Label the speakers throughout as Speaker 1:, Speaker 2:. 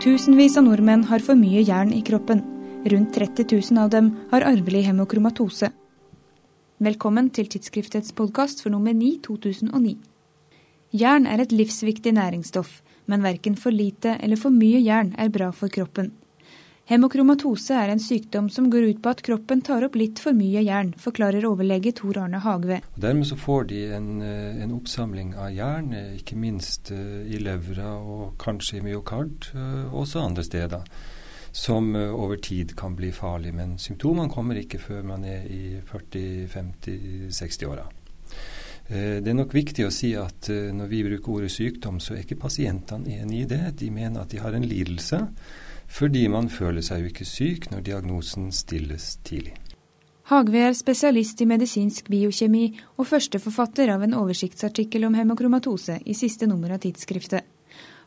Speaker 1: Tusenvis av nordmenn har for mye jern i kroppen. Rundt 30 000 av dem har arvelig hemokromatose. Velkommen til tidsskriftets podkast for nummer 9 2009. Jern er et livsviktig næringsstoff, men verken for lite eller for mye jern er bra for kroppen. Hemokromatose er en sykdom som går ut på at kroppen tar opp litt for mye jern, forklarer overlege Tor Arne Hagve.
Speaker 2: Dermed så får de en, eh, en oppsamling av jern, eh, ikke minst eh, i levra og kanskje i myokard, også andre steder. Som over tid kan bli farlig, men symptomene kommer ikke før man er i 40-50-60-åra. Det er nok viktig å si at når vi bruker ordet sykdom, så er ikke pasientene enig i det. De mener at de har en lidelse fordi man føler seg jo ikke syk når diagnosen stilles tidlig.
Speaker 1: Hagve er spesialist i medisinsk biokjemi og førsteforfatter av en oversiktsartikkel om hemokromatose i siste nummer av tidsskriftet.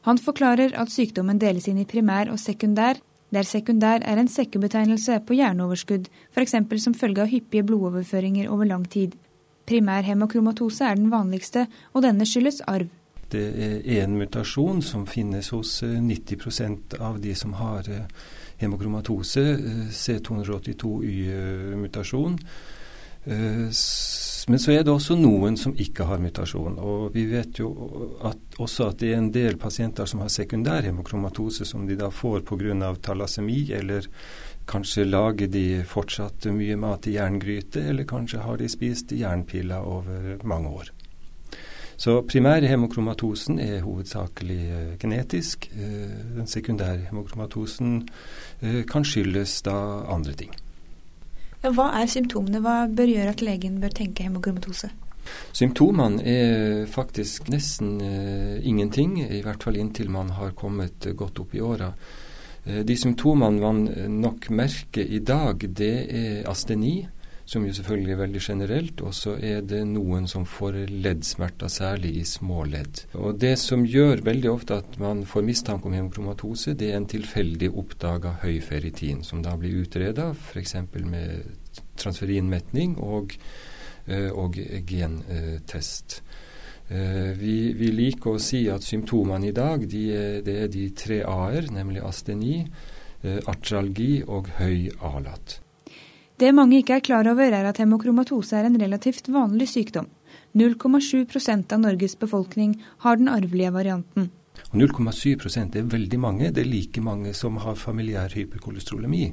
Speaker 1: Han forklarer at sykdommen deles inn i primær og sekundær, der sekundær er en sekkebetegnelse på hjerneoverskudd, f.eks. som følge av hyppige blodoverføringer over lang tid. Primær hemokromatose er den vanligste, og denne skyldes arv
Speaker 2: det er en mutasjon som finnes hos 90 eh, av de som har eh, hemokromatose, eh, C282Y-mutasjon. Men så er det også noen som ikke har mutasjon. Og vi vet jo at også at det er en del pasienter som har sekundær hemokromatose, som de da får pga. talasemi, eller kanskje lager de fortsatt mye mat i jerngryte, eller kanskje har de spist jernpiller over mange år. Så primærhemokromatosen er hovedsakelig eh, genetisk. Eh, den sekundære hemokromatosen eh, kan skyldes da andre ting.
Speaker 1: Ja, hva er symptomene? Hva bør gjøre at legen bør tenke hemokromatose?
Speaker 2: Symptomene er faktisk nesten ingenting, i hvert fall inntil man har kommet godt opp i åra. De symptomene man nok merker i dag, det er asteni, som jo selvfølgelig er veldig generelt. Og så er det noen som får leddsmerter, særlig i småledd. Og Det som gjør veldig ofte at man får mistanke om hemokromatose, det er en tilfeldig oppdaga høy ferritin, som da blir utreda f.eks. med transferinmetning og, eh, og gentest. Uh, vi, vi, liker å si at symptomene i dag de er, det er de tre a-er, nemlig asteni, uh, artralgi og høy alat.
Speaker 1: Det mange ikke er klar over, er at hemokromatose er en relativt vanlig sykdom. 0,7% av Norges befolkning har den arvelige varianten.
Speaker 2: 0,7% er veldig mange. Det er like mange som har familiær hyperkolesterolemi.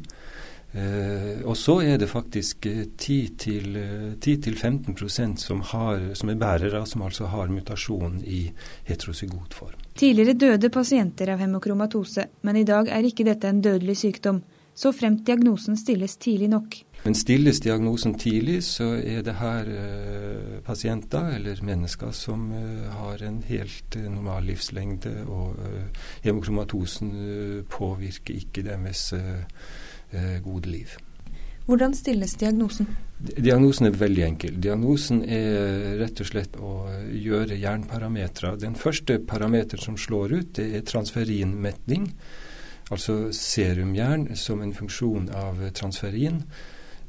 Speaker 2: Eh, og så er det faktisk 10-15 eh, som, som er bærere, som altså har mutasjon i heterozygot form.
Speaker 1: Tidligere døde pasienter av hemokromatose, men i dag er ikke dette en dødelig sykdom, så fremt diagnosen stilles tidlig nok.
Speaker 2: Men stilles diagnosen tidlig, så er det her eh, pasienter eller mennesker som eh, har en helt eh, normal livslengde, og eh, hemokromatosen eh, påvirker ikke deres eh, gode liv.
Speaker 1: Hvordan stilles diagnosen?
Speaker 2: Diagnosen er veldig enkel. Diagnosen er rett og slett å gjøre jernparametere. Den første parameteren som slår ut, det er transferinmetning. Altså serumjern som en funksjon av transferin.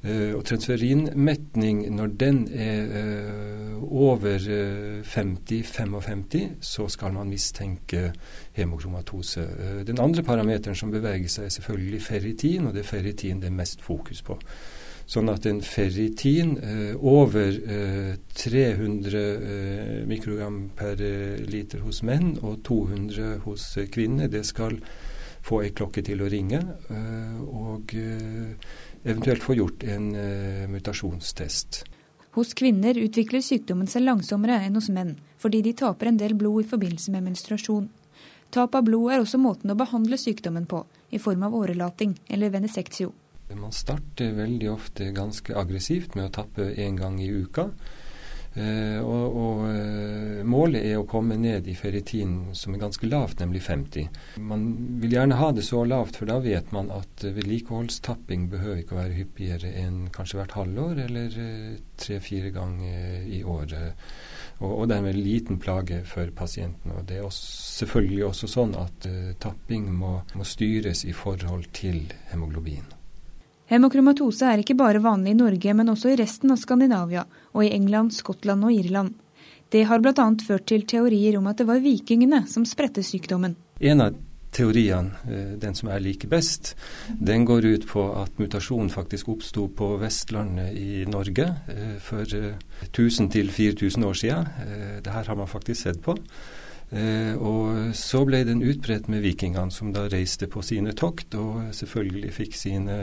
Speaker 2: Uh, og transferinmetning, når den er uh, over uh, eh, 50-55, så skal man mistenke hemokromatose. den andre parameteren som beveger seg, er selvfølgelig ferritin, og det er ferritin det er mest fokus på. Sånn at en ferritin over 300 mikrogram per liter hos menn og 200 hos kvinner, det skal få ei klokke til å ringe. og eventuelt få gjort en uh, mutasjonstest.
Speaker 1: Hos kvinner utvikler sykdommen seg langsommere enn hos menn, fordi de taper en del blod i forbindelse med menstruasjon. Tap av blod er også måten å behandle sykdommen på, i form av årelating eller venesektio.
Speaker 2: Man starter veldig ofte ganske aggressivt med å tappe én gang i uka. Uh, og, og uh, Målet er å komme ned i ferritin som er ganske lavt, nemlig 50. Man vil gjerne ha det så lavt, for da vet man at uh, vedlikeholdstapping behøver ikke å være hyppigere enn kanskje hvert halvår eller tre-fire ganger i året. Og, og dermed liten plage for pasienten. Og Det er også, selvfølgelig også sånn at tapping må, må styres i forhold til hemoglobin.
Speaker 1: Hemokromatose er ikke bare vanlig i Norge, men også i resten av Skandinavia, og i England, Skottland og Irland. Det har bl.a. ført til teorier om at det var vikingene som spredte sykdommen.
Speaker 2: En av teoriene, eh, den som er like best, den går ut på at mutasjonen faktisk oppsto på Vestlandet i Norge eh, for 1000-4000 år siden. Det her har man faktisk sett på. Og så ble den utbredt med vikingene, som da reiste på sine tokt, og selvfølgelig fikk sine,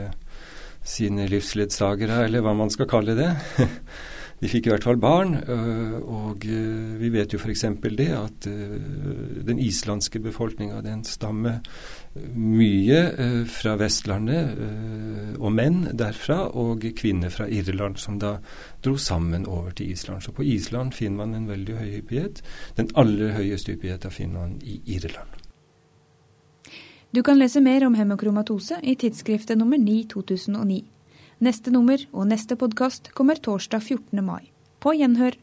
Speaker 2: sine livsledsagere, eller hva man skal kalle det. De fikk i hvert fall barn, øh, og øh, vi vet jo f.eks. det at øh, den islandske befolkninga den stammer mye fra Vestlandet, og menn derfra, og kvinner fra Irland, som da dro sammen over til Island. Så på Island finner man en veldig høy hyppighet. Den aller høyeste hyppigheten finner man i Irland.
Speaker 1: Du kan lese mer om hemokromatose i tidsskriftet nummer 9 2009. Neste nummer og neste podkast kommer torsdag 14. mai. På gjenhør.